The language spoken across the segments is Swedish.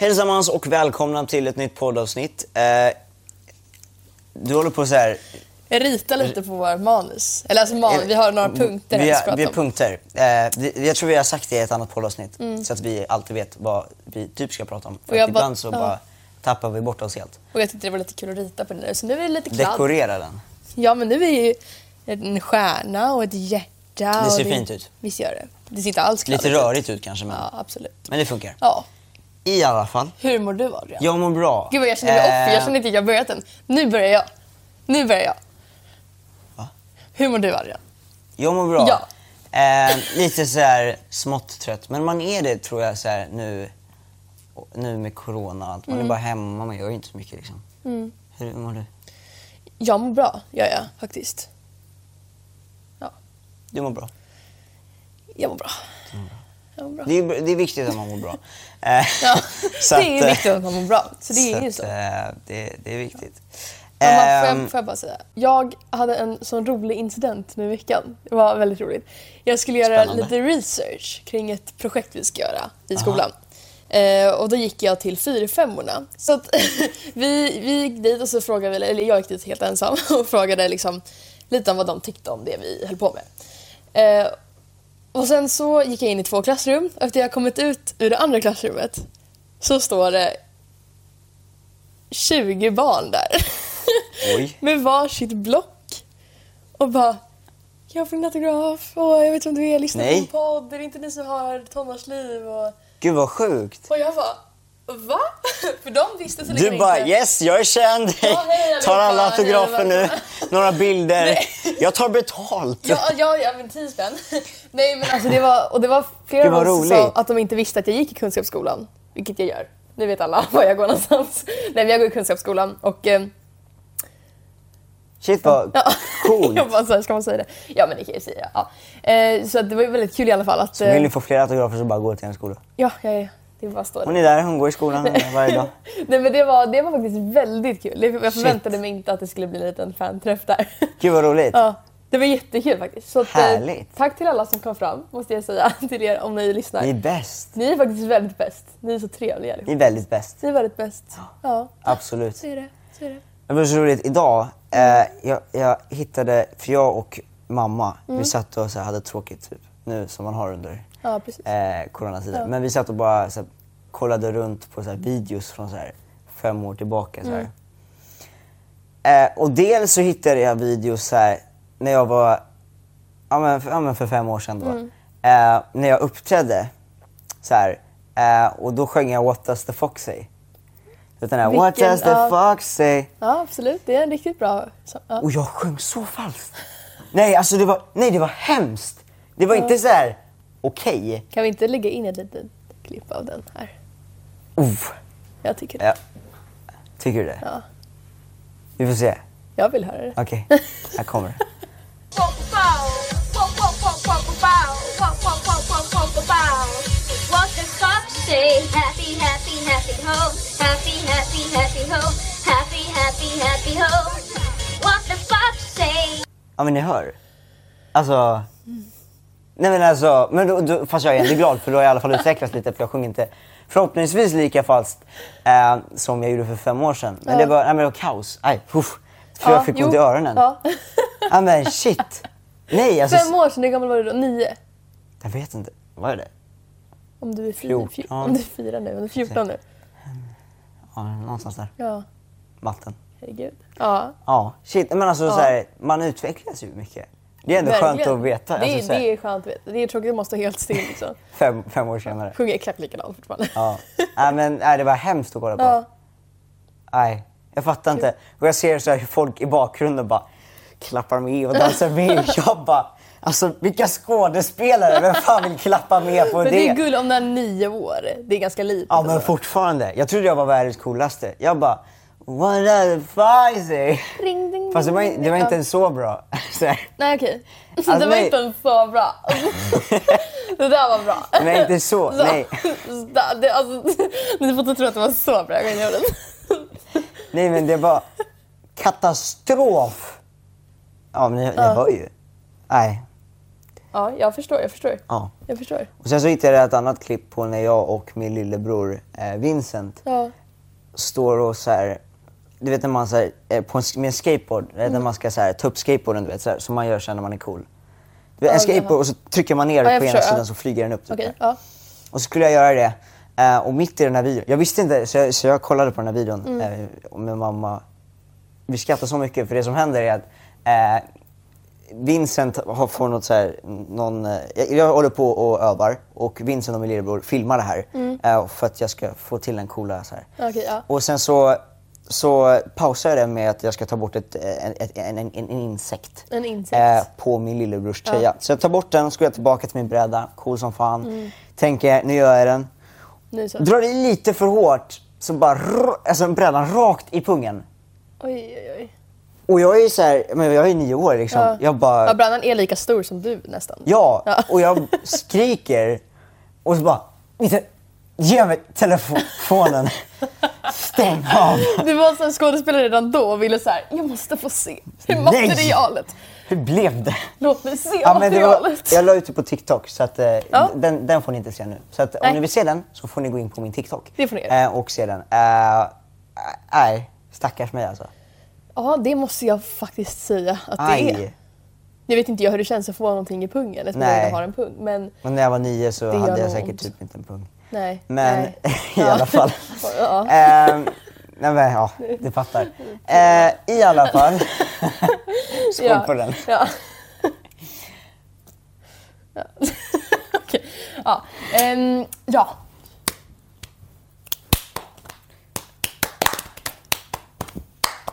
Hejsammans och välkomna till ett nytt poddavsnitt. Eh, du håller på så här... Jag ritar lite på vår manus. Eller alltså man, vi har några punkter vi har, vi har punkter. Eh, vi- jag tror vi har sagt det i ett annat poddavsnitt. Mm. Så att vi alltid vet vad vi typ ska prata om. För ibland så ja. bara tappar vi bort oss helt. Och jag tyckte det var lite kul att rita på den nu. Så nu är det lite kladd. Dekorera den. Ja men nu är det ju en stjärna och ett hjärta. Det ser fint ut. Visst gör det. Det ser inte alls Lite kladdigt rörigt ut kanske men, Ja absolut. men det funkar. Ja. I alla fall. Hur mår du Adrian? Jag mår bra. Gud vad jag känner mig Eh, off. Jag känner inte att jag börjat än. Nu börjar jag. Nu börjar jag. Va? Hur mår du Adrian? Jag mår bra. Ja. Eh, lite så här smått trött. Men man är det tror jag så här nu, nu med corona och allt. Man Mm. är bara hemma, man gör inte så mycket liksom. Hur mår du? Jag mår bra, gör jag faktiskt. Ja, Du mår bra. jag mår bra. Jag mår bra. Det är, det är viktigt att man mår bra. Eh, Ja, det är att, eh, viktigt att man mår bra. Så det är ju att, så. eh, det, det är viktigt. Mamma, får, Ehm, jag, får jag bara säga. Jag hade en sån rolig incident nu i veckan. Det var väldigt roligt. Jag skulle göra Spännande. lite research kring ett projekt vi ska göra i skolan. Eh, och då gick jag till fyrfemmorna. Så att vi, vi gick dit och så frågade vi, eller jag gick dit helt ensam och frågade liksom lite om vad de tyckte om det vi höll på med. Eh, och sen så gick jag in i två klassrum och efter jag kommit ut ur det andra klassrummet så står det 20 barn där. Oj. med varsitt block. Och bara, jag får en autograf och jag vet inte om du är, lyssnar på en podd, är det inte ni som har tonårsliv? Och, Gud vad sjukt. och jag bara, va? För de visste så länge Du bara inte. yes, jag är känd. Ja, hej, tar alla autografer nu. Några bilder. Jag tar betalt. Ja, ja, ja men 10 spänn. Nej men alltså det var, och det var flera av oss som sa att de inte visste att jag gick i Kunskapsskolan. Vilket jag gör. Nu vet alla var jag går någonstans. Nej men jag går i Kunskapsskolan och eh, Shit vad Ja. coolt. jag bara så här, ska man säga det? Ja men det kan jag säga. Ja. Eh, så det var ju väldigt kul i alla fall att... Vill ni Eh, få fler autografer så bara gå till en skola. ja, jag är, det bara står Hon är där, hon går i skolan varje dag. Nej men det var, det var faktiskt väldigt kul. Jag förväntade mig inte att det skulle bli en liten fanträff där. Gud vad roligt. ja, det var jättekul faktiskt. Så att, eh, Härligt. tack till alla som kom fram måste jag säga till er om ni lyssnar. Ni är Ni, bäst. är faktiskt väldigt bäst. Ni är så trevliga Ni allihop. är väldigt bäst. Ni är väldigt bäst. Ja, Absolut. så är det. Så är det. Det var så roligt. Idag, eh, jag, jag hittade, för jag och mamma, Mm. vi satt och så hade tråkigt typ, nu som man har under Ja, precis. eh, coronatiden. Ja. Men vi satt och bara så här, kollade runt på så här, videos från så här, fem år tillbaka. Så. Mm. Eh, och dels så hittade jag videos så här, när jag var, ja men, för, ja, men för fem år sedan då. Mm. Eh, när jag uppträdde så här, eh, och då sjöng jag What does the fox say? Den här What does the ja. fox say? Ja, absolut. Det är en riktigt bra... så- Ja. Och jag sjöng så falskt. Nej, alltså det var, nej, det var hemskt. Det var inte så här okej. Kan vi inte lägga in ett litet klipp av den här? Oh, Jag tycker det. ja. Tycker du det? Ja. Vi får se. Jag vill höra det. Okej, här kommer det. What the fox say? Happy, happy, happy ho. Happy, happy, happy ho. Happy, happy, happy ho. What the fox say? Ja men ni hör. Alltså. Nej men alltså, men då, då, fast jag är ändå glad för då har jag i alla fall utvecklats lite för jag sjunger inte förhoppningsvis lika falskt eh, som jag gjorde för fem år sedan. Men Ja. det var, nej men det var kaos. Aj, uff, för Ja, jag fick jo. ont i öronen. Ja. Ja. men shit. Nej alltså. Fem år sedan, hur gammal var du då? Nio? Jag vet inte. Vad är det? Om du är fyra, fj- om du är fyra nu, om du är 14 nu. Ja, någonstans där. Ja, Matten. herregud. Ja, Ja, shit. Men alltså Ja. så här, man utvecklas ju mycket. Det är ändå skönt verkligen. att veta. Det, är- alltså, det är skönt att veta. Det är tråkigt att måste stå helt still liksom. fem, fem år senare. Sjunger exakt likadant fortfarande. Ja. Nej, men nej, det var hemskt att kolla på. Ja. Nej, jag fattar inte. Och jag ser så här folk i bakgrunden bara klappar med och dansar med. Jag bara, alltså vilka skådespelare, vem fan vill klappa med på Men det? det är guld om det är nio år. Det är ganska litet. Ja men ändå. fortfarande. Jag trodde jag var världens coolaste. Jag bara, what fuck say? Ring, ding, Fast det var, det var inte ens så bra. Så här. Nej okej. Alltså, det var nej. inte ens så bra. det där var bra. Nej, inte så. Nej. Det, alltså, ni får inte tro att det var så bra. Jag kan. Nej men det var katastrof. Ja men ni, ni hör ju. Nej. Ja, jag förstår, jag förstår. Ja. Jag förstår. Och sen så hittade jag ett annat klipp på när jag och min lillebror eh, Vincent Ja. står och så här, du vet när man så här, eh, på en, med en skateboard, mm. Mm. man ska så här, ta upp skateboarden du vet, så här, som man gör sen när man är cool. Du vet, en skateboard och så trycker man ner Ja, på ena förstår, sidan ja. så flyger den upp. typ. Okej, ja. Och så skulle jag göra det. Eh, och mitt i den här videon, jag visste inte, så jag, så jag kollade på den här videon Mm. eh, med mamma. Vi skrattade så mycket för det som händer är att eh, Vincent har får något så här, någon, jag, jag håller på och övar och Vincent och min lillebror filmar det här eh, för att jag ska få till en coola så här. Okej, ja. Och sen så, så pausar jag det med att jag ska ta bort ett, en, ett, en, en, en insekt. En insekt. Eh, på min lillebrors tröja. Så jag tar bort den så går jag tillbaka till min bräda, cool som fan. Mm. Tänker, nu gör jag den. Nu så. Drar i lite för hårt, så bara alltså brädan rakt i pungen. Oj, oj, oj. Och jag är så här, men jag är nio år liksom. Ja. Jag bara, Ja, brännan är lika stor som du nästan. ja. Ja. Och jag skriker och så bara, "Inte- ge mig telefonen. Stäng av. Du var som skådespelare redan då och ville så här, jag måste få se hur Nej! materialet. Hur blev det? Låt mig se Ja, det var, materialet. jag la ut det på TikTok så att, eh, Ja. den, den får ni inte se nu. Så att, om ni vill se den så får ni gå in på min TikTok. Det får ni göra. Eh, och se den. Eh, Nej, stackars mig alltså. Ja, det måste jag faktiskt säga att det är. Aj. Nu vet inte jag hur det känns att få någonting i pungen eftersom jag inte har en pung. Men Men när jag var nio så hade jag säkert ont. typ inte en pung. Nej. Men nej. i alla fall. Ja. Ehm, nej men ja, du fattar. Eh, I alla fall. Skål Ja. på den. Ja. ja. Ja. Ehm, ja.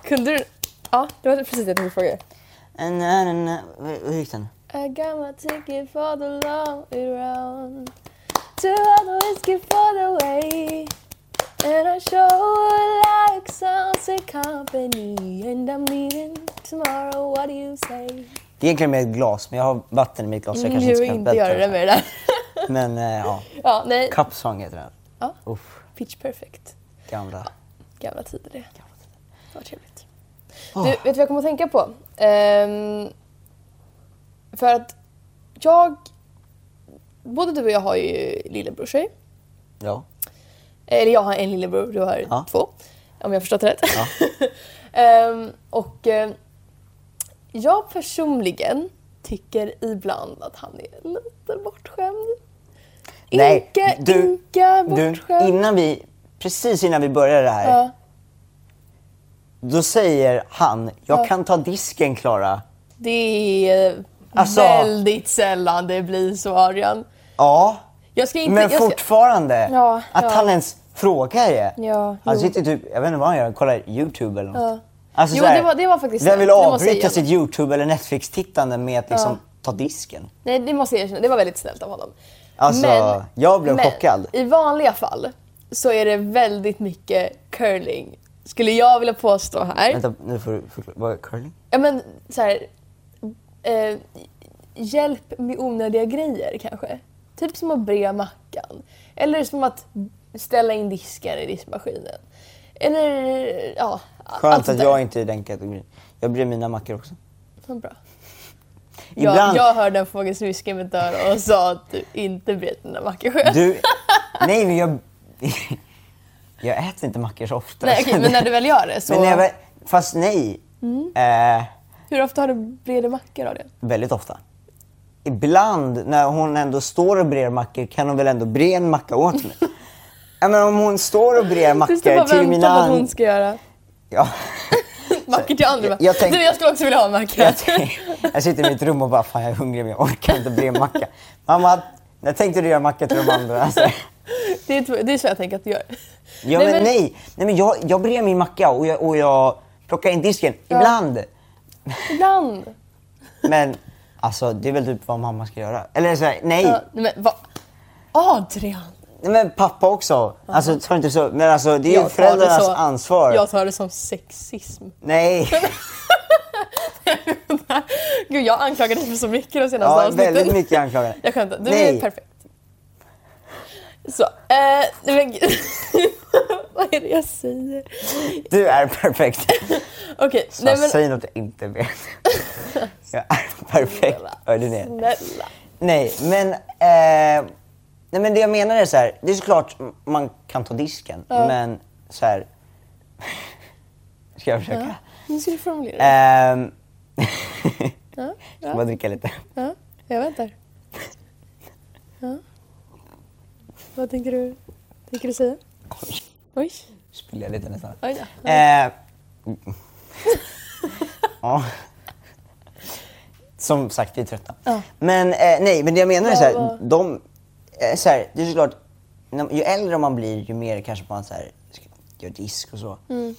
Kunde du... Ja, det var precis det jag tänkte fråga. Eh, nej, nej, nej. Hur hur gick den? I got my ticket for the long way round To all the whiskey for the way And I sure like sunset company And I'm leaving tomorrow, what do you say? Det är egentligen med ett glas, men jag har vatten i mitt glas så jag Mm, kanske inte ska inte göra det med det där. Men eh, ja, ja, nej. Cup Song heter den. Ja, Uff, pitch perfect. gamla. Gamla tider det. Vad trevligt. Åh. Du, vet du vad jag kommer att tänka på? Ehm, för att jag... Både du och jag har ju lillebrorsor. Ja. Eller jag har en lillebror, du har Ja. två. Om jag har förstått rätt. Ja. Ehm, och eh, jag personligen tycker ibland att han är lite bortskämd. Nej, Inka, du, inka du, bortskämd. innan vi, precis innan vi började det här, Ja, då säger han, jag Ja. kan ta disken Klara. det är Alltså- väldigt sällan det blir så Adrian. Ja, inte... men jag ska, fortfarande. Ja, att han ens frågar det. Ja, han jo. sitter typ, jag vet inte vad han gör, kollar YouTube eller något. Ja. Alltså, Jo, så här, det var- det var faktiskt Vem vill avbryta sitt YouTube eller Netflix-tittande med att liksom ta disken? Nej, det måste jag erkänna. Det var väldigt snällt av honom. Alltså, jag blev chockad. i vanliga fall så är det väldigt mycket curling. Skulle jag vilja påstå här. Vänta, nu får du förklara. Vad är curling? Ja men så här, eh, hjälp med onödiga grejer kanske. Typ som att bre mackan. Eller som att ställa in disken i diskmaskinen. Eller ja, Skönt sånt att jag inte är den kategorin. Jag bryr mina mackor också. Så bra. Ibland, Jag, jag hörde en fågelsviska i mitt öra och sa att du inte bred dina mackor själv. du... Nej, men jag... jag äter inte mackor så ofta. Nej, okej, men när du väl gör det så... Men när jag, fast nej. Eh, Hur ofta har du bredvid mackor av det? väldigt ofta. Ibland när hon ändå står och brer mackor kan hon väl ändå bre en macka åt mig. Ja, men om hon står och brer Du mackor till mina... på att hon ska göra Ja. mackor till andra. jag- jag tänk- Du, jag skulle också vilja ha mackor. Jag, tänk- jag sitter i mitt rum och bara, fan jag är hungrig men jag orkar inte bre en macka. Mamma, när tänkte du göra macka till de andra? Alltså, Det, är, det är så jag tänker att du gör. ja, men, nej, nej men jag, jag brer min macka och jag, och jag plockar in disken. Ibland. Ibland. Men alltså det är väl typ vad mamma ska göra. Eller så här, nej. Ja, nej, men vad? Adrian! Nej. Men pappa också. Alltså ta inte så. Men alltså det är ju Jag tar det föräldrarnas så- ansvar. Jag tar det som sexism. Nej. Gud, jag anklagade dig för så mycket de senaste Ja, avsnitten. väldigt mycket anklagande. Jag skämtar. Du Nej. är perfekt. Så, eh, men, vad är det jag säger? Du är perfekt. Okej, Så nej men... säg något jag inte vet. Jag är perfekt. Hör du det? Snälla. Nej, men, eh, nej, men det jag menar är så här, det är såklart man kan ta disken, men så här. Ska jag försöka? Nu ska du formulera det. Ehm, Ja, ska bara dricka lite. ja, jag väntar. Ja. Vad tänker du, tänker du säga? Oj, Spiller jag lite nästan. oj då. Eh, ja. Som sagt, vi är trötta. Ja. Men eh, nej, men det jag menar är så här, de, så här, det är såklart, när- ju äldre man blir ju mer kanske man så här, gör disk och så. Mm.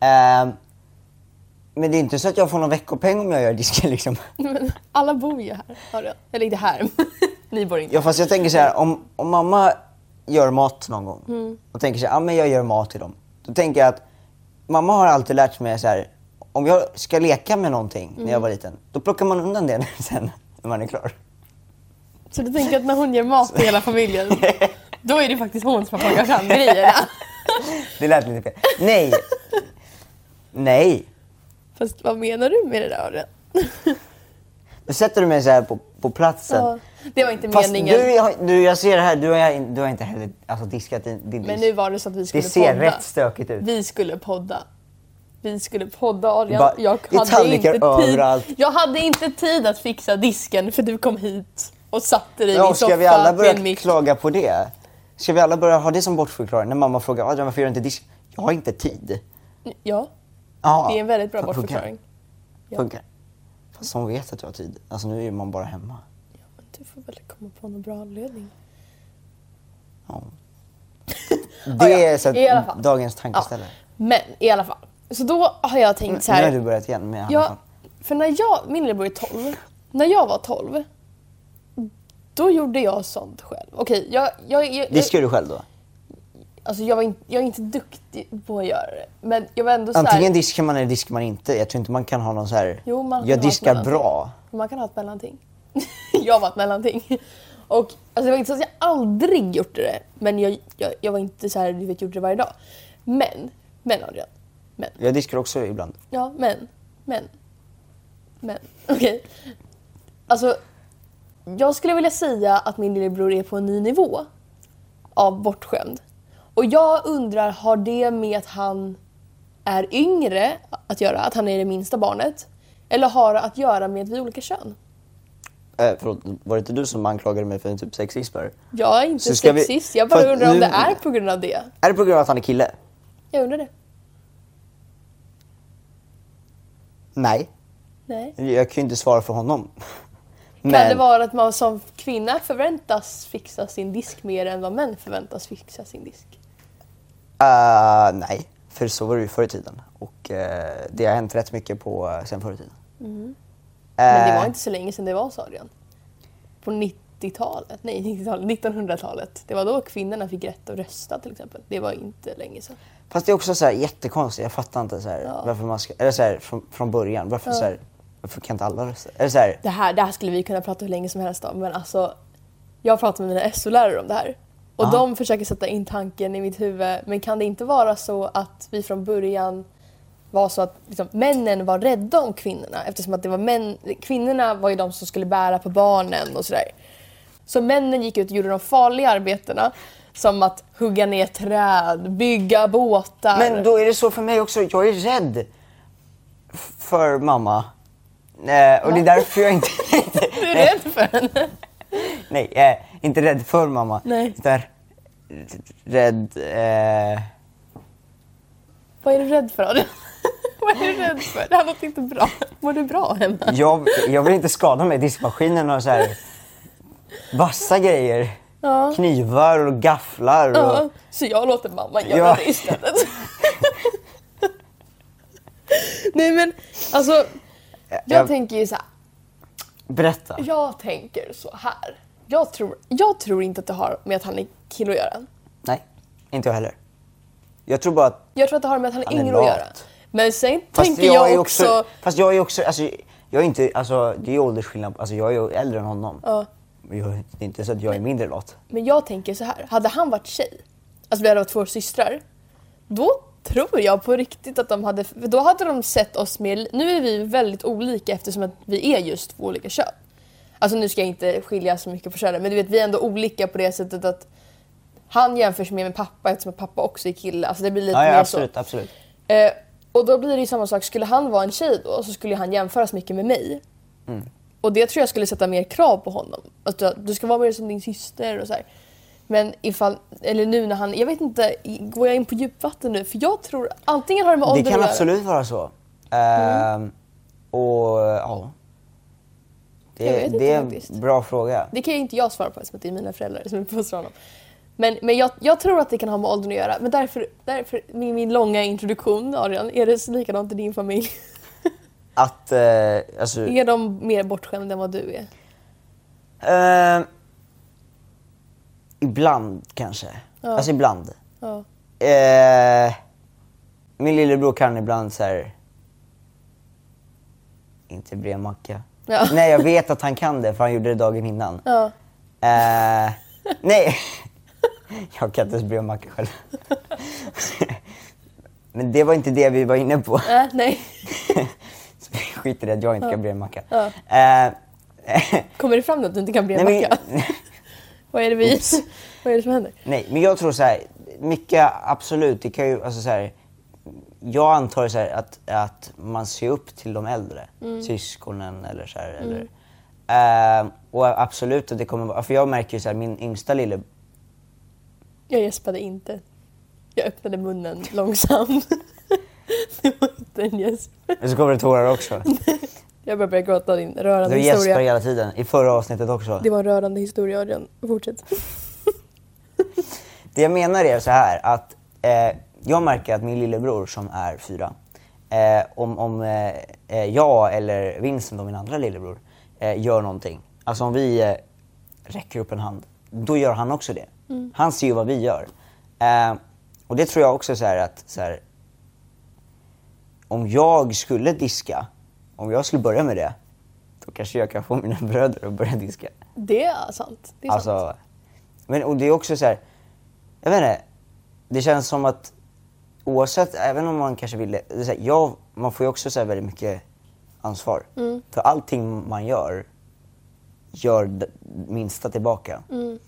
Eh, men det är inte så att jag får någon veckopeng om jag gör disken liksom. Men alla bor ju här. Eller inte här, ni bor inte Ja fast jag tänker så här, om, om mamma gör mat någon gång Mm. och tänker så här, ja men jag gör mat till dem. Då tänker jag att mamma har alltid lärt mig så här, om jag ska leka med någonting när Mm. jag var liten, då plockar man undan det sen när man är klar. Så du tänker att när hon gör mat till hela familjen, då är det faktiskt hon som har plockat fram grejerna. Det lät lite fel. Nej! Nej! Fast vad menar du med det där? Då sätter du mig så här på, på platsen. Ja, det var inte Fast meningen. du, har- du, jag ser det här, du har, du har inte heller alltså, diskat din, din Men nu var det så att vi Det skulle ser podda. rätt stökigt ut. Vi skulle podda. Vi skulle podda Adrian. Bara- jag, det hade inte tid. överallt. jag hade inte tid att fixa disken för du kom hit och satte dig i Ja, min ska soffa vi alla börja klaga på det? Ska vi alla börja ha det som bortförklaring? När mamma frågar Adrian varför gör du inte disk? Jag har inte tid. Ja, Ja, det är en väldigt bra funkar. bortförklaring. Ja. Funkar. Fast hon vet att jag har tid. Alltså nu är man bara hemma. Ja, men du får väl komma på någon bra anledning. Ja. Det Ja, ja. är så att dagens Ja. tankeställare. Men i alla fall. Så då har jag tänkt så Nu har här. du börjat igen med Ja, Hanna. för när jag, min lillebror är 12. När jag var 12, då gjorde jag sånt själv. Okej, jag, jag, jag, Diskar du själv då? alltså jag, var inte, jag är inte duktig på att göra det. Men jag var ändå så Antingen här, diskar man eller diskar man inte. Jag tror inte man kan ha någon så här. Jo, man kan jag ha ett diskar mellanting. bra. Man kan ha ett mellanting. jag var ett mellanting. Och alltså, det var inte så att jag aldrig gjort det. Men jag, jag, jag var inte så här, du vet, gjorde det varje dag. Men, men Adrian. Men. Jag diskar också ibland. Ja, men, men, men. Okej. Alltså, jag skulle vilja säga att min lillebror är på en ny nivå av bortskämd. Och jag undrar, har det med att han är yngre att göra, att han är det minsta barnet? Eller har det att göra med att vi är olika kön? Eh, förlåt, var det inte du som anklagade mig för en typ sexism? Jag är inte Så ska vi- sexist, jag för bara att undrar om nu- det är på grund av det. Är det på grund av att han är kille? Jag undrar det. Nej. Nej. Jag kan ju inte svara för honom. Men, Kan det vara att man som kvinna förväntas fixa sin disk mer än vad män förväntas fixa sin disk? eh, nej, för så var det ju förr i tiden. Och eh, det har hänt rätt mycket på eh, sen förr i tiden. Mm. Men det var inte så länge sedan det var så Adrian. På 90-talet, nej 90-talet, 1900-talet. Det var då kvinnorna fick rätt att rösta till exempel. Det var inte länge sedan. Fast det är också så här jättekonstigt. Jag fattar inte så här, Ja. varför man ska... Eller så här, från, från början. Varför, så här, varför kan inte alla rösta? Eller så här, Det här, det här skulle vi kunna prata hur länge som helst om men alltså jag pratar med mina SO-lärare om det här. Och Ja. de försöker sätta in tanken i mitt huvud. Men kan det inte vara så att vi från början var så att liksom, männen var rädda om kvinnorna eftersom att det var män, kvinnorna var ju de som skulle bära på barnen och sådär. Så männen gick ut och gjorde de farliga arbetena som att hugga ner träd, bygga båtar. Men då är det så för mig också. Jag är rädd för mamma. Eh, och det är därför jag inte... Du är rädd för henne? Nej, inte rädd för mamma. Nej. Utan rädd... Eh, Vad är du rädd för Adrian? Vad är du rädd för? Det här låter inte bra. Mår du bra hemma? jag, jag vill inte skada mig i diskmaskinen och så här vassa grejer. Ja. Knivar och gafflar. Och, Ja, så jag låter mamma göra Ja. det istället. Nej men alltså, jag jag- tänker ju så här. Berätta. Jag tänker så här. Jag tror, jag tror inte att det har med att han är kille att göra. Nej, inte jag heller. Jag tror bara att... Jag tror att det har med att han är Han är yngre att göra. Men sen Fast tänker jag, är också... Fast jag är också... Alltså, jag är inte... Alltså, det är åldersskillnad. Alltså, jag är ju äldre än honom. Ja. Jag, det är inte så att jag är mindre lat. Men jag tänker så här. Hade han varit tjej, alltså vi hade varit två systrar, då tror jag på riktigt att de hade, för då hade de sett oss mer, nu är vi väldigt olika eftersom att vi är just två olika kön. Alltså nu ska jag inte skilja så mycket på könen men du vet vi är ändå olika på det sättet att han jämförs mer med pappa eftersom pappa också är kille. Alltså det blir lite Ja, ja mer absolut, så. absolut. Eh, och då blir det ju samma sak, skulle han vara en tjej då så skulle han jämföras mycket med mig. Mm. Och det tror jag skulle sätta mer krav på honom. Alltså, du ska vara mer som din syster och så här. Men ifall, eller nu när han, jag vet inte, går jag in på djupvatten nu? För jag tror antingen har det med ålder Det kan absolut vara så. Ehm, och ja. Det, det är en faktiskt. bra fråga. Det kan ju inte jag svara på eftersom det är mina föräldrar som uppfostrar honom. Men, men jag, jag tror att det kan ha med åldern att göra. Men därför, därför min, min långa introduktion Adrian, är det likadant i din familj? Att, eh, alltså, är de mer bortskämda än vad du är? ehm, ibland kanske. Ja. Alltså ibland. Ja. Eh, min lillebror kan ibland så här. inte bre en macka. Ja. Nej, jag vet att han kan det för han gjorde det dagen innan. Ja. Eh, nej, jag kan inte ens bre en macka själv. Men det var inte det vi var inne på. Äh, nej. Så vi skiter i att jag inte kan bre en macka. Ja. Eh, Kommer det fram att du inte kan bre en nej, men, Vad är det vi... Vad är det som händer? nej, men jag tror så här, mycket absolut, det kan ju, alltså så här, jag antar så här att, att man ser upp till de äldre, syskonen eller så här, eller, eh, och absolut att det kommer vara, för jag märker ju så här, min yngsta lille, Jag gäspade inte. Jag öppnade munnen långsamt. det var inte en gäsp. men så kommer det tårar också. Jag börjar gråta din rörande Du gäspar historia. hela tiden, i förra avsnittet också. Det var en rörande historia Adrian. Fortsätt. Det jag menar är så här att eh, jag märker att min lillebror som är fyra, eh, om, om eh, eh, jag eller Vincent och min andra lillebror eh, gör någonting, alltså om vi eh, räcker upp en hand, då gör han också det. Han ser ju vad vi gör. Och det tror jag också så här att så här, om jag skulle diska, om jag skulle börja med det, då kanske jag kan få mina bröder att börja diska. Det är sant. Det är sant. Alltså, men och det är också så här, jag vet inte, det känns som att oavsett, även om man kanske vill det, här, jag, man får ju också så väldigt mycket ansvar. Mm. För allting man gör, gör det minsta tillbaka. Mm.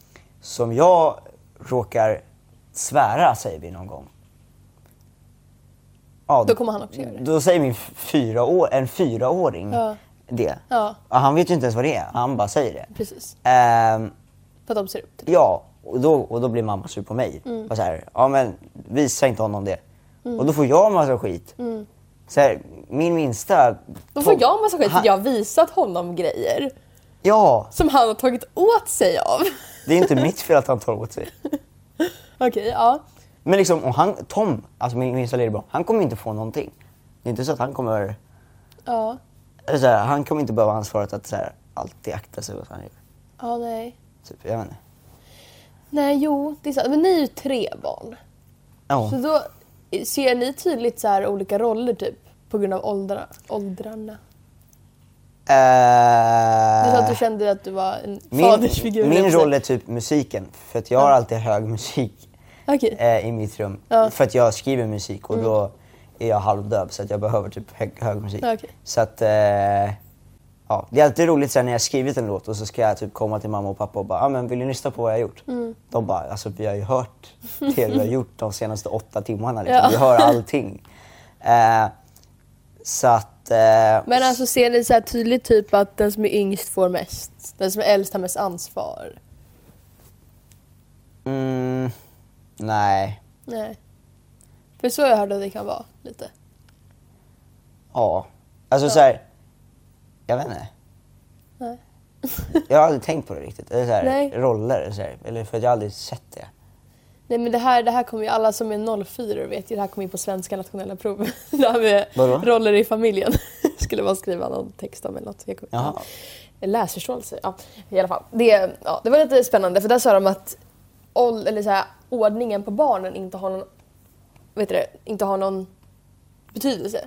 Så om jag råkar svära, säger vi någon gång. Ja, Då kommer han också göra det. Då säger min fyra år, en fyraåring Ja. det. Ja. Och han vet ju inte ens vad det är, han bara säger det. Precis. Ehm, För att de ser upp till det. Ja, och då, och då blir mamma sur på mig. Mm. Så här, ja men visa inte honom det. Och då får jag massa skit. Så här, min minsta... Mm. Då får jag massa skit för att jag har visat honom grejer Ja, som han har tagit åt sig av. det är inte mitt fel att han tar åt sig. Okej, ja. Men liksom, och han, Tom, alltså min minsta lillebror, han kommer inte få någonting. Det är inte så att han kommer... Ja. Eller så här, han kommer inte behöva ansvaret att så här, alltid akta sig vad han gör. Ja, nej. Typ, jag vet inte. Nej, jo, det är sant. Men ni är ju tre barn. Ja. Så då ser ni tydligt så här olika roller typ på grund av åldrar, åldrarna? Du sa att du Eh, kände att du var en min, fadersfigur. min roll är typ musiken. För att jag har alltid hög musik. Okej. eh, i mitt rum. Ja. Mm. För att jag skriver musik och då är jag halvdöv så att jag behöver typ hög, hög musik. Okej. Så att, eh, ja. Det är alltid roligt sen när jag skrivit en låt och så ska jag typ komma till mamma och pappa och bara, ah, men vill ni lyssna på vad jag har gjort? Mm. De bara, alltså vi har ju hört det du har gjort de senaste åtta timmarna. Liksom. Ja. Vi hör allting. Eh, så att, eh, Men alltså ser ni så tydligt typ att den som är yngst får mest? Den som är äldst har mest ansvar? mm, nej. Nej. För så jag hört att det kan vara lite. Ja. Alltså så här, jag vet inte. Nej. Jag har aldrig tänkt på det riktigt. Eller så här, Nej. roller, så här, eller för att jag har aldrig sett det. Nej men det här, det här kommer ju alla som är 04 vet ju, det här kommer ju på svenska nationella prov. Det här med Vadå? roller i familjen. Skulle man skriva någon text om eller något. Jag. Läsförståelse, ja i alla fall. Det, ja, det var lite spännande för där sa de att ål, eller så här, ordningen på barnen inte har någon, vet du inte har någon betydelse.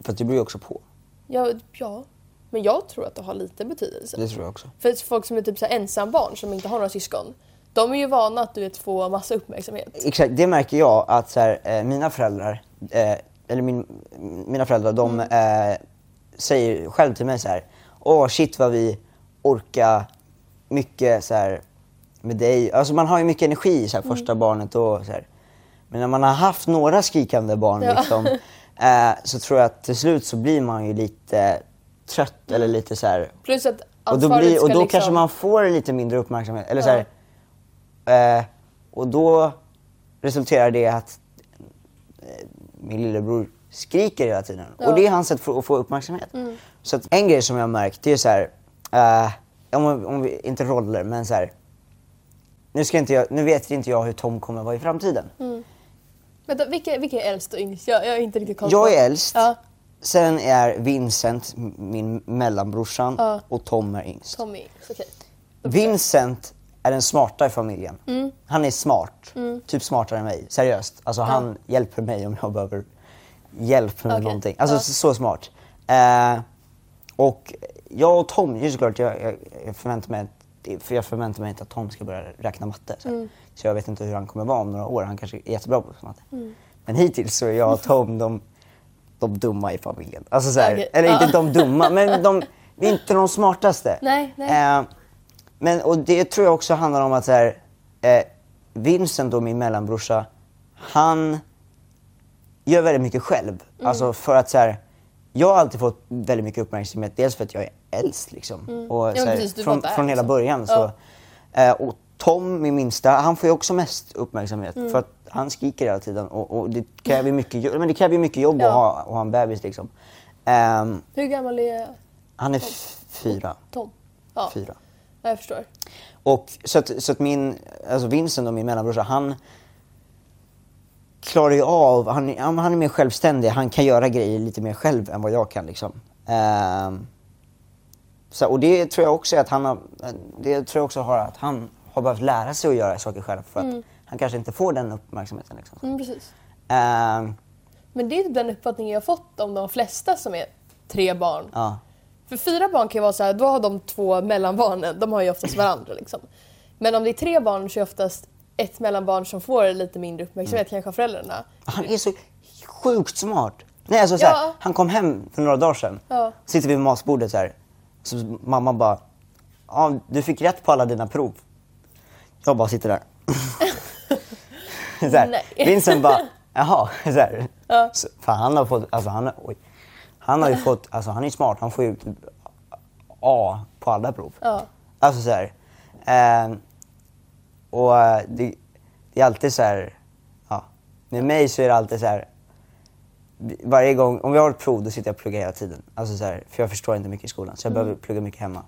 För att det beror ju också på. Ja, ja, men jag tror att det har lite betydelse. Det tror jag också. För folk som är typ så här ensambarn som inte har några syskon, de är ju vana att du vet få massa uppmärksamhet. Exakt, det märker jag att så här, eh, mina föräldrar, eh, eller min, mina föräldrar, de Mm. eh, säger själv till mig så här. Åh shit vad vi orka mycket så här, med dig. Alltså man har ju mycket energi så här, Mm. första barnet och så här. Men när man har haft några skrikande barn Ja. liksom, eh, så tror jag att till slut så blir man ju lite trött eller lite så här. Plus att Och då, blir, och då liksom... kanske man får lite mindre uppmärksamhet. Eller så Ja. här, eh, och då resulterar det att eh, min lillebror skriker hela tiden. Ja. Mm. Och det är hans sätt för att få uppmärksamhet. Så att en grej som jag har märkt det är så här, eh, om, om vi, inte roller men så här. Nu, ska inte jag, nu vet inte jag hur Tom kommer vara i framtiden. Vänta, vilka, vilka är äldst och yngst? Jag, jag är inte riktigt koll på. Jag är äldst. Ja, Sen är Vincent min mellanbrorsan Ja. och Tom är yngst. Tommy är yngst. Okej. Vincent är den smarta i familjen. Mm. Han är smart. Typ smartare än mig. Seriöst. Alltså han hjälper mig om jag behöver hjälp med Okej. någonting. Alltså Ja. så, så smart. Eh, och jag och Tom, ju såklart, jag, jag, jag förväntar mig att, för jag förväntar mig inte att Tom ska börja räkna matte. Så, Mm. så jag vet inte hur han kommer vara om några år. Han kanske är jättebra på matte. Mm. Men hittills så är jag och Tom de, de dumma i familjen. Alltså så här, Okej. Eller inte Ja. de dumma, men de, vi är inte de smartaste. Nej, nej. Eh, men och det tror jag också handlar om att så här, eh, Vincent då, min mellanbrorsa, han gör väldigt mycket själv. Mm. Alltså för att så här, jag har alltid fått väldigt mycket uppmärksamhet. Dels för att jag är äldst liksom. Och, Mm. Ja, så här, precis, från, från hela början. Så, Ja. eh, och Tom, min minsta, han får ju också mest uppmärksamhet. Mm. För att han skriker hela tiden. Och, och det kräver mycket, men det kräver mycket jobb Ja. att, ha, att ha en bebis liksom. Ehm, Hur gammal är han är fyra. Tom? Ja, fyra. Ja, jag förstår. Och så att, så att min, alltså Vincent och min mellanbrorsa, han klarar ju av, han, han är mer självständig, han kan göra grejer lite mer själv än vad jag kan liksom. Ehm, så, och det tror jag också att han har, det tror jag också har att han har behövt lära sig att göra saker själv för att han kanske inte får den uppmärksamheten liksom. Mm, precis. Ehm, Men det är typ den uppfattningen jag har fått om de flesta som är tre barn. ja. För fyra barn kan ju vara så här, då har de två mellanbarnen, de har ju oftast varandra liksom. Men om det är tre barn så är oftast ett mellanbarn som får lite mindre uppmärksamhet, kanske av föräldrarna. Han är så sjukt smart. Nej, alltså, så Ja. Han kom hem för några dagar sedan. Ja. Sitter vid matbordet så här. Så mamma bara, ja, du fick rätt på alla dina prov. Jag bara sitter där. så här. Nej. Vincent bara, jaha. Så här. Ja. Så, för han har fått, alltså han, har- oj. han har ju fått, alltså han är smart, han får ju typ A på alla prov. Ja. Alltså så här. ehm, och eh, det, det är alltid så här, ja. Med mig så är det alltid så här. Varje gång, om vi har ett prov då sitter jag och pluggar hela tiden. Alltså så här, för jag förstår inte mycket i skolan så jag behöver plugga mycket hemma.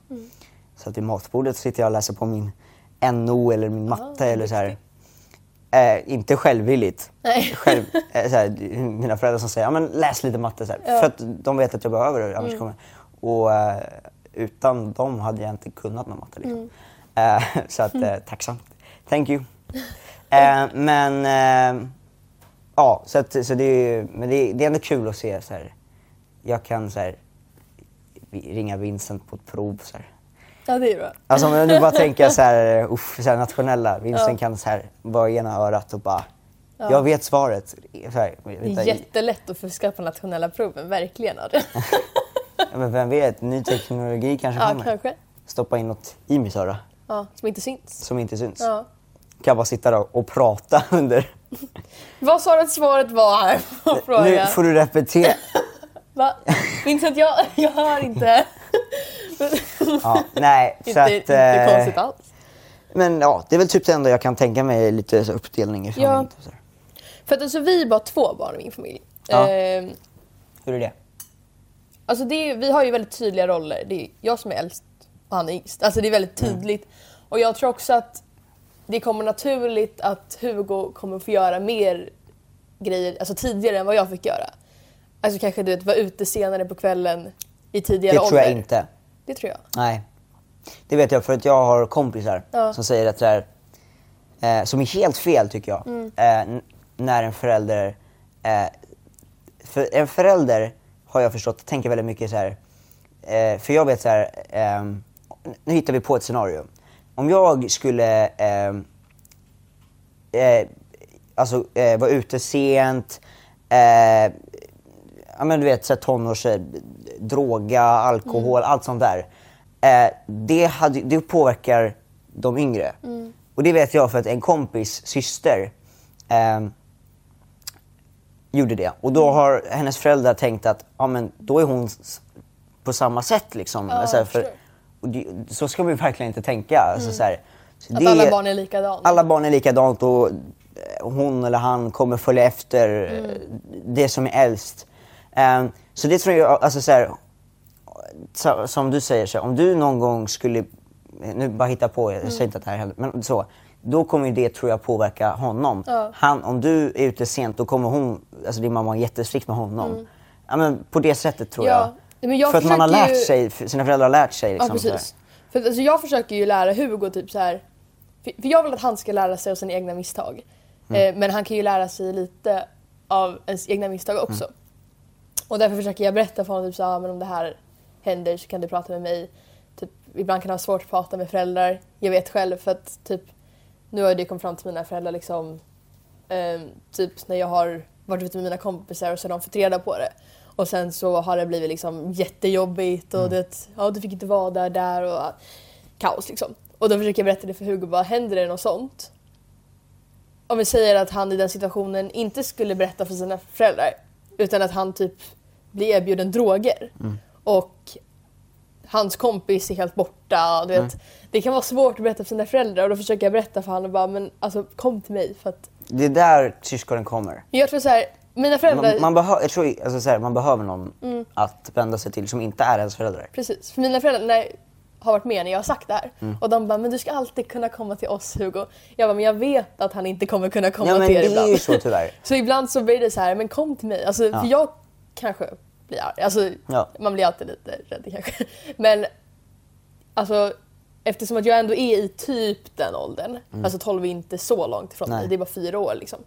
Så att vid matbordet sitter jag och läser på min NO eller min matte eller så här. Eh, inte självvilligt. Nej. Själv, eh, så här, mina föräldrar som säger ja, men läs lite matte. Så här, Ja. För att de vet att jag behöver det. Annars kommer, och eh, utan dem hade jag inte kunnat någon matte. Liksom. Eh, så att, eh, tacksamt. Thank you. Eh, men eh, ja, så, att, så det, är, ju- men det, är- det är ändå kul att se så här. Jag kan så här, ringa Vincent på ett prov. Så här. Ja, det är bra. Alltså om jag nu bara tänker så här, uff, så här nationella. Vincent Ja. kan så här, bara ena örat och bara, Ja. jag vet svaret. Så här, vänta, jättelätt att fuska på nationella proven, verkligen. ja, men vem vet, ny teknologi kanske Ja, kommer. kanske. Stoppa in något i mitt öra Ja, som inte syns. som inte syns. Ja. Kan jag bara sitta där och prata under. Vad sa du att svaret var här på Nu frågan? får du repetera. Va? Vincent, jag, jag hör inte. Ja, nej, så inte, att, inte eh, konstigt alls. Men ja, det är väl typ det enda jag kan tänka mig lite så uppdelning i Ja. familjen. så här. För att alltså, vi är bara två barn i min familj. Ja. Ehm, Hur är det? Alltså det är, vi har ju väldigt tydliga roller. Det är jag som är äldst och han är yngst. Alltså det är väldigt Mm. tydligt. Och jag tror också att det kommer naturligt att Hugo kommer få göra mer grejer alltså tidigare än vad jag fick göra. Alltså kanske du vet, vara ute senare på kvällen i tidigare Det tror jag ålder. inte. Det tror jag. Nej. Det vet jag för att jag har kompisar Ja. som säger att så här, eh, som är helt fel tycker jag. Mm. Eh, när en förälder, eh, för en förälder har jag förstått tänker väldigt mycket så här. Eh, för jag vet så här, ehm, nu hittar vi på ett scenario. Om jag skulle ehm, eh, alltså, eh, vara ute sent, eh, ja men du vet så tonårs, eh, droga, alkohol, allt sånt där. eh, det, hade, det påverkar de yngre. Mm. Och det vet jag för att en kompis syster eh, gjorde det. Och då har hennes föräldrar tänkt att ja, men då är hon på samma sätt. Liksom. Ja, så, här, för, förstår. Det, så ska vi verkligen inte tänka. Alltså, så här, så Mm. Att alla barn är likadana. Alla barn är likadant och eh, hon eller han kommer följa efter Mm. eh, det som är äldst. Ehm, så det tror jag, alltså så här, så, som du säger, så här, om du någon gång skulle, nu bara hitta på, jag Mm. säger inte att det här händer, men så. Då kommer det tror jag påverka honom. Ja. Han, om du är ute sent då kommer hon, alltså din mamma vara jättestrikt med honom. Ja, men på det sättet tror Mm. Ja, jag. Jag För att man har lärt sig, sina föräldrar har lärt sig. Liksom, Ja precis. För alltså, jag försöker ju lära Hugo typ så här. För, för jag vill att han ska lära sig av sina egna misstag. Mm. Eh, men han kan ju lära sig lite av ens egna misstag också. Mm. Och därför försöker jag berätta för honom typ så här, "Ah, men om det här händer så kan du prata med mig. Typ, ibland kan det vara svårt att prata med föräldrar. Jag vet själv för att typ nu har det kommit fram till mina föräldrar liksom ehm, typ när jag har varit ute med mina kompisar och så har de fått reda på det. Och sen så har det blivit liksom jättejobbigt och det, ja, du fick inte vara där, där och kaos liksom. Och då försöker jag berätta det för Hugo, bara händer det något sånt? Om vi säger att han i den situationen inte skulle berätta för sina föräldrar utan att han typ blir erbjuden droger och hans kompis är helt borta. Du vet, Det kan vara svårt att berätta för sina föräldrar och då försöker jag berätta för honom och bara men alltså kom till mig för att Det är där syskonen kommer. jag tror så här, mina föräldrar Man, man, behö, jag tror, alltså, så här, man behöver någon Mm. att vända sig till som inte är ens föräldrar. Precis, för mina föräldrar när, har varit med när jag har sagt det här. Mm. Och de bara, men du ska alltid kunna komma till oss Hugo. Jag bara, men jag vet att han inte kommer kunna komma Ja men till det er är ibland. ju så tyvärr. Så ibland så blir det så här, men kom till mig. Alltså, För jag kanske blir arg. Alltså, Ja. Man blir alltid lite rädd kanske. Men alltså, eftersom att jag ändå är i typ den åldern. Alltså 12 är inte så långt ifrån Mm. Nej. mig, det är bara fyra år liksom.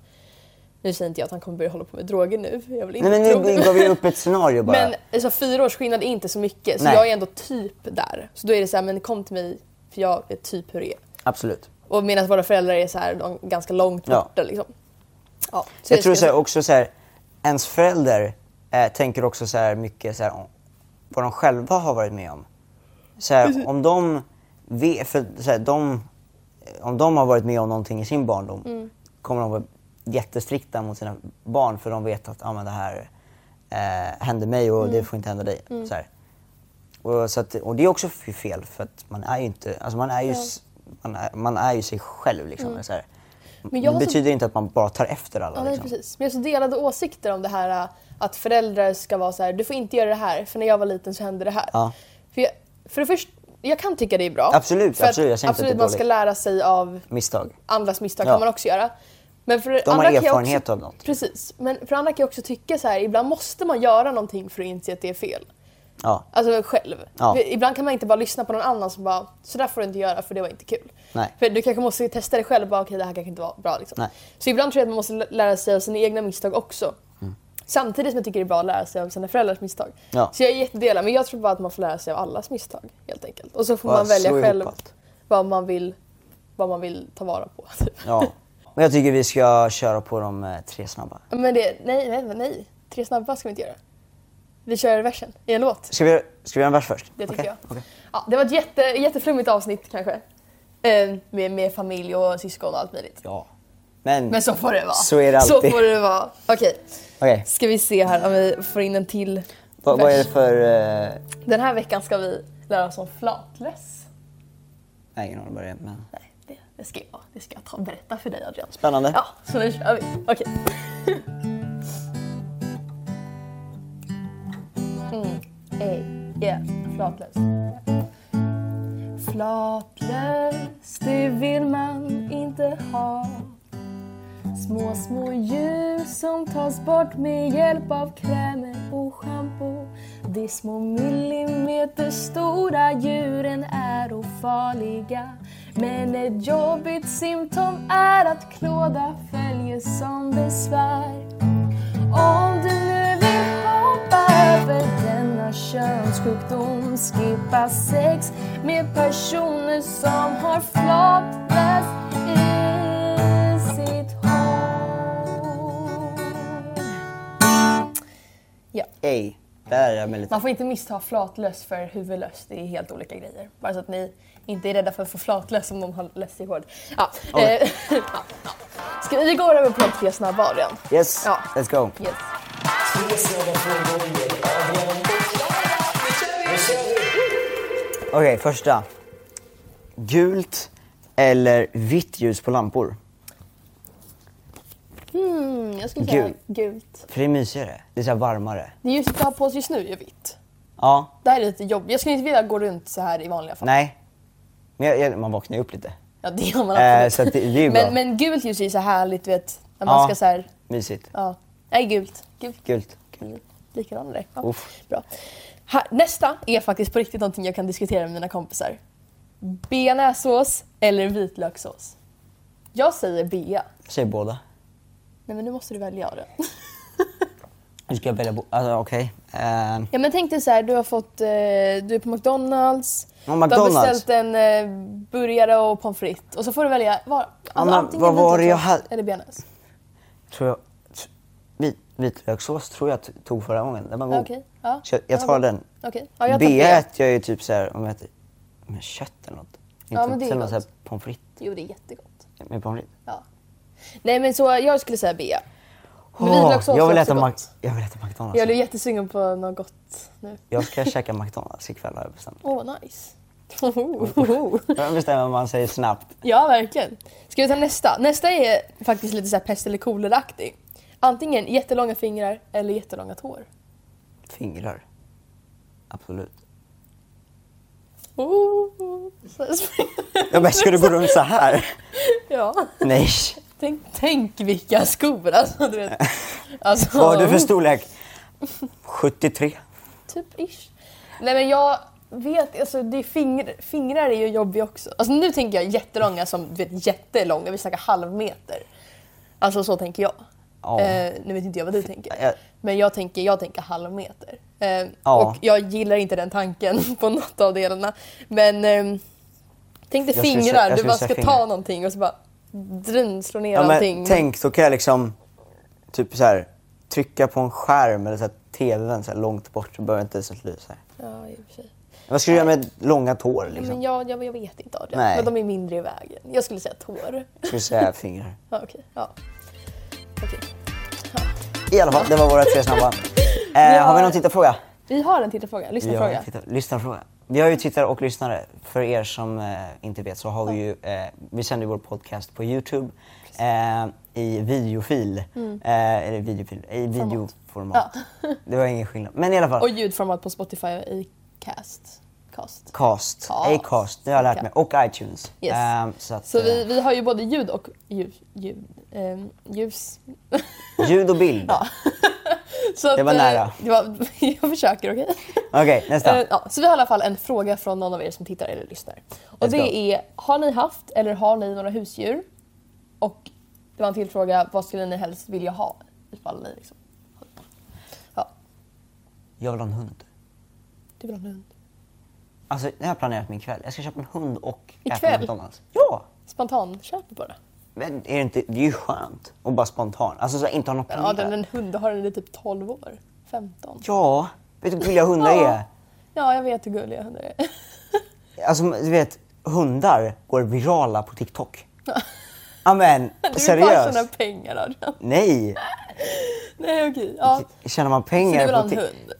Nu säger inte jag att han kommer börja hålla på med droger nu. Jag vill Nej inte men tro nu gav vi upp ett scenario bara. Men alltså, fyra års skillnad är inte så mycket, så Nej. jag är ändå typ där. Så då är det så här, men kom till mig för jag vet typ hur det är. Absolut. Och medan våra föräldrar är så här, de, ganska långt Ja. borta liksom. Ja, så Jag tror så här, också så här, ens förälder eh, tänker också så här mycket så här, om vad de själva har varit med om. Så här, om de vet, för så här, de, om de har varit med om någonting i sin barndom Mm. kommer de jättestrikta mot sina barn för de vet att ah, men det här eh, hände mig och Mm. det får inte hända dig. Så här. Och, så att, och det är också fel för att man är ju inte, alltså man är ju, s- man är, man är ju sig själv liksom. Så här. Mm. Men det har så- betyder inte att man bara tar efter alla. Ja, nej, liksom. precis. Men jag har så delade åsikter om det här äh, att föräldrar ska vara så här, du får inte göra det här, för när jag var liten så hände det här. Ja. För, jag, för det första, jag kan tycka det är bra. Absolut, för absolut. Att absolut man ska lära sig av Misstag. andras misstag Ja. kan man också göra. Men för De har andra kan jag erfarenhet också, av något. Precis. Men för andra kan jag också tycka så här, ibland måste man göra någonting för att inse att det är fel. Ja. Alltså själv. Ja. Ibland kan man inte bara lyssna på någon annan som bara, så där får du inte göra för det var inte kul. Nej. För du kanske måste testa det själv och bara, okej det här kanske inte var bra. Liksom. Nej. Så ibland tror jag att man måste lä- lära sig av sina egna misstag också. Mm. Samtidigt som jag tycker det är bra att lära sig av sina föräldrars misstag. Ja. Så jag är jättedelad, men jag tror bara att man får lära sig av allas misstag helt enkelt. Och så får Bara man välja själv vad man, vill, vad man vill ta vara på. Typ. Ja. Och jag tycker vi ska köra på de eh, tre snabba. Men det, nej, nej, nej. Tre snabba ska vi inte göra. Vi kör versen i en låt. Ska vi, ska vi göra en vers först? Det tycker Okej, jag. okej. Ja, det var ett jätte, jätteflummigt avsnitt kanske. Eh, med, med familj och syskon och allt möjligt. Ja. Men, Men så får det vara. Så är det Så alltid. får det vara. Okej, okej. ska vi se här om vi får in en till Vad, vad är det vers. för... eh, Den här veckan ska vi lära oss om flatlöss. Nej, ingen aning vad det är. Men... Nej, det, ska jag, det ska jag ta och berätta för dig Adrian. Spännande. Ja, så nu kör vi. Okej. Mm. Ey, yeah, flatlös. Flatlös, det vill man inte ha. Små, små djur som tas bort med hjälp av krämer och schampo. De små millimeter stora djuren är ofarliga. Men ett jobbigt symptom är att klåda följer som besvär. Om du nu vill hoppa över denna könssjukdom Skippa sex med personer som har flatlös i sitt hår Ja, lite. Man får inte missta flatlöss för huvudlöss. Det är helt olika grejer. Bara så att ni inte är rädda för att få flatlöss om de har. Ja. Okej. Eh, ja, ja. Ska vi gå över på de tre snabba Adrian? Yes, Ja. let's go. Yes. Okej, första. Gult eller vitt ljus på lampor? Mm, jag skulle säga Gul. gult. För det är mysigare. Det är så varmare. Det ljuset vi har på oss just nu är vitt. Ja, Det här är lite jobbigt. Jag skulle inte vilja gå runt så här i vanliga fall. nej. Men jag, man vaknar ju upp lite. Ja, det gör man Eh, absolut. så att det, det är bra. men, men gult ljus är ju så härligt, du vet. När man Ja. ska så här, Mysigt. ja. Nej, gult. Gult. Gult. Mm, Likadan där. Ja. Uff. Bra. Här, nästa är faktiskt på riktigt någonting jag kan diskutera med mina kompisar. Bearnaisesås eller vitlökssås? Jag säger bea. Jag säger båda. Nej men nu måste du välja det. Nu ska jag välja bo- Alltså okej. Eh, Ja men tänk dig så här, du har fått, eh, du är på McDonalds, Ja, du har McDonald's. beställt en eh, burgare och pommes frites och så får du välja var, alltså, men antingen vad var det jag hade- eller bearnaise. tror jag... Vit, vitlökssås tror jag tog förra gången. Den var god. Ja, Okej, ja. Jag, jag Ja, tar vad- den. Okej, ja, jag tar B äter jag ju typ så här om jag äter med kött eller något. Inte men det är gott. så här pommes frites. Jo det är jättegott. Med pommes frites. Ja. Nej men så jag skulle säga bea. Men vitlökssås jag, vill äta Mac- jag vill äta McDonalds. Jag är jättesugen på något gott nu. Jag ska käka McDonalds ikväll har jag bestämt. Åh, nice. Ohoho. Jag bestämmer man säger snabbt. ja, verkligen. Ska vi ta nästa? Nästa är faktiskt lite så här pest eller kolera-aktig. Antingen jättelånga fingrar eller jättelånga tår. Fingrar. Absolut. Oh. Ja, men ska du gå runt så här? ja. Nej. Tänk, tänk vilka skor alltså. Du vet. alltså Vad har du för storlek? 73. Typ ish. Nej men jag vet, alltså det är fingr, fingrar är ju jobbiga också. Alltså nu tänker jag jättelånga som du vet jättelånga, vi snackar halvmeter. Alltså så tänker jag. Ja. Eh, nu vet inte jag vad du tänker. Men jag tänker, jag tänker halvmeter. Eh, Ja. Och jag gillar inte den tanken på något av delarna. Men eh, tänk dig Jag fingrar, du bara ska fingrar. ta någonting och så bara drun, slå ner Ja, allting. tänk, då kan jag liksom typ så här trycka på en skärm eller så här tvn så här långt bort så behöver jag inte så lysa. Ja, i och för sig. Vad ska du göra med långa tår liksom? Men jag, jag, jag vet inte Adrian. Nej. Men de är mindre i vägen. Jag skulle säga tår. Jag skulle säga fingrar. Ja, okej. Ja. Okej. I alla fall, det var våra tre snabba. Eh, Har vi någon tittarfråga? Vi har en tittarfråga, lyssnarfråga. har, tittar, lyssnarfråga. Vi har ju tittare och lyssnare. För er som eh, inte vet så har vi ju, eh, vi sänder vår podcast på Youtube eh, i videofil. Eh, eller videofil, i videoformat. Det var ingen skillnad. Men i alla fall. Och ljudformat på Spotify i Cast. Cast. Cast, Cast. Acast, det har jag lärt mig. Och iTunes. Yes. Ehm, så att, Så vi, eh, vi har ju både ljud och ljud, ljud, ehm, ljus. ljud och bild. Så att, Det var eh, nära. Det var, jag försöker, okej? Okej, nästa. Eh, ja, så vi har i alla fall en fråga från någon av er som tittar eller lyssnar. Och Let's det go. är, har ni haft eller har ni några husdjur? Och det var en till fråga, vad skulle ni helst vilja ha? Ifall ni liksom... Ja, Jag vill ha en hund. du vill ha en hund. Alltså, det har jag planerat min kväll. Jag ska köpa en hund och äta Ikväll? McDonalds. Ja! Spontan, köp bara. Men är det, inte, det är ju skönt att bara spontan. Alltså så inte ha något planerat. Adrian, en hund, har den i typ 12 år? 15? Ja, vet du hur gulliga hundar Ja. är? Ja, jag vet hur gulliga hundar är. Alltså du vet, hundar går virala på TikTok. Ja men, Du vill bara seriöst. tjäna pengar Adrian. Nej, Nej okej, ja. tjänar man Så pengar du vill ha på en hund?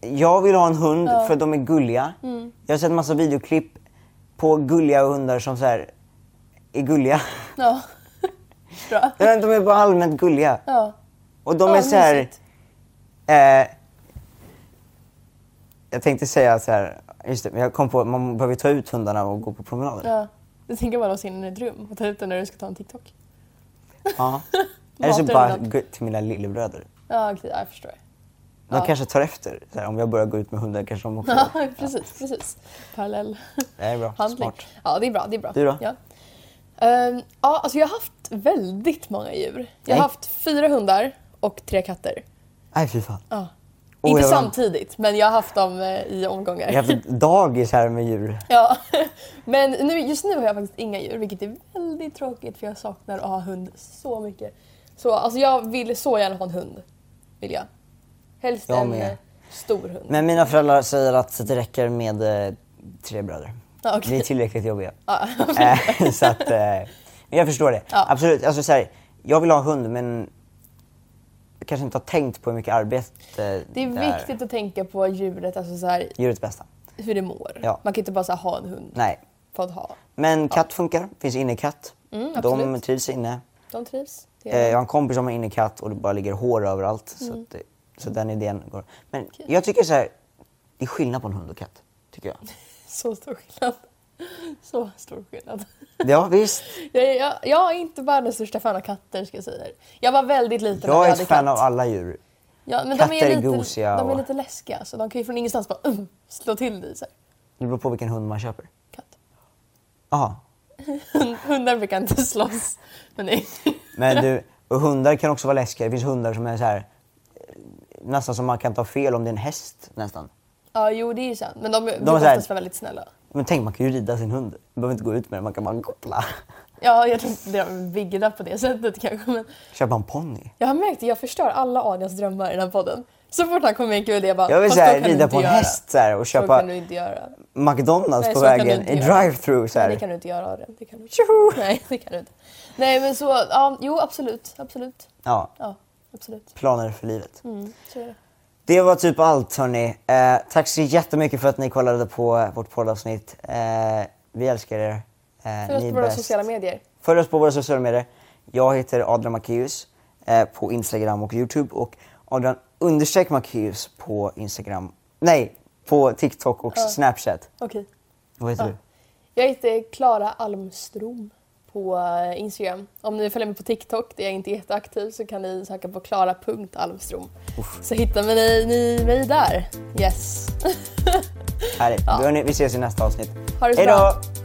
Jag vill ha en hund för de är gulliga. Mm. Jag har sett massa videoklipp på gulliga hundar som så här är gulliga. Ja. Bra. De är bara allmänt gulliga. Ja. Och de Ja, är så här... Eh, jag tänkte säga så här, just det, men jag kom på man behöver ta ut hundarna och gå på promenader. Ja. Du tänker bara låsa in den i ett rum och ta ut den när du ska ta en TikTok. Ja. Eller så bara gå till mina lillebröder. Ja, okej, ja, jag förstår. De Ja. kanske tar efter. Här, om jag börjar gå ut med hundar kanske de också Ja, precis, precis. Parallell Det är bra. handling. Smart. Ja, det är bra. Det är bra. Du då? Ja. Ehm, ja, alltså jag har haft väldigt många djur. Jag Nej. har haft fyra hundar och tre katter. Nej fy fan. Ja. Oh, Inte samtidigt, men jag har haft dem eh, i omgångar. Jag har haft dagis här med djur. Ja, men nu, just nu har jag faktiskt inga djur, vilket är väldigt tråkigt för jag saknar att ha hund så mycket. Så alltså jag vill så gärna ha en hund. Vill jag. Helst Jag en... med. eh, Stor hund. Men mina föräldrar säger att det räcker med eh, tre bröder. Ja, okej. Vi är tillräckligt jobbiga. Ja. Eh, så att, eh, men jag förstår det. Ja. Absolut. Alltså, så här, jag vill ha en hund men jag kanske inte har tänkt på hur mycket arbete Det är där. viktigt att tänka på djuret, alltså så här, Djurets bästa. hur det mår. Ja. Man kan inte bara så här, ha en hund Nej. för att ha. Men katt funkar. finns innekatt. Mm, De trivs inne. De trivs. Eh, jag har en kompis som har innekatt och det bara ligger hår överallt. Så, Mm. att, det- så den idén går. Men jag tycker så här, det är skillnad på en hund och katt. Tycker jag. så stor skillnad. Så stor skillnad. Ja visst. Jag är, jag, jag är inte världens största fan av katter ska jag säga. Jag var väldigt liten när Jag vi är hade ett fan katt. av alla djur. Ja, men Katter de är, är lite, gosiga De är lite läskiga så de kan ju från ingenstans bara uh, slå till dig. Så här. Det beror på vilken hund man köper. Katt. Jaha. Hundar brukar inte slåss. Men nej. Men du, och hundar kan också vara läskiga. Det finns hundar som är så här nästan som man kan ta fel om det är en häst nästan. Ja, jo det är ju sant. Men de, de brukar så här- oftast vara väldigt snälla. Men tänk man kan ju rida sin hund. Man behöver inte gå ut med den, man kan bara koppla. Ja, jag tror inte de är vigda på det sättet kanske. Men Köpa en ponny. jag har märkt att jag förstör alla Adrians drömmar i den här podden. Så fort han kommer med en kul idé jag bara... Jag vill "Fast så då här, kan du rida på en göra." häst så här, och Så köpa kan du inte göra. McDonalds Nej, på så vägen i drive-through så Nej, det kan du inte göra Adrian. Det kan du inte. Nej, det kan du inte. Nej, men så... Ja, jo, absolut. Absolut. Ja, Ja, absolut. planer för livet. Mm, det. Det var typ allt hörni. Eh, tack så jättemycket för att ni kollade på vårt poddavsnitt. Eh, vi älskar er. Eh, Följ oss på våra bäst. sociala medier. Följ oss på våra sociala medier. Jag heter Adrian Macéus eh, på Instagram och Youtube och Adrian understreck Macéus på Instagram. Nej, på TikTok och Snapchat. Okej. Vad heter Ja. du? Jag heter Klara Almstrom på Instagram. Om ni följer mig på TikTok, där jag inte är jätteaktiv, så kan ni söka på klara.almstrom. Så hittar ni, ni mig där. Yes. Härligt. Hörni, vi ses i nästa avsnitt. Ha det så Hej då! bra.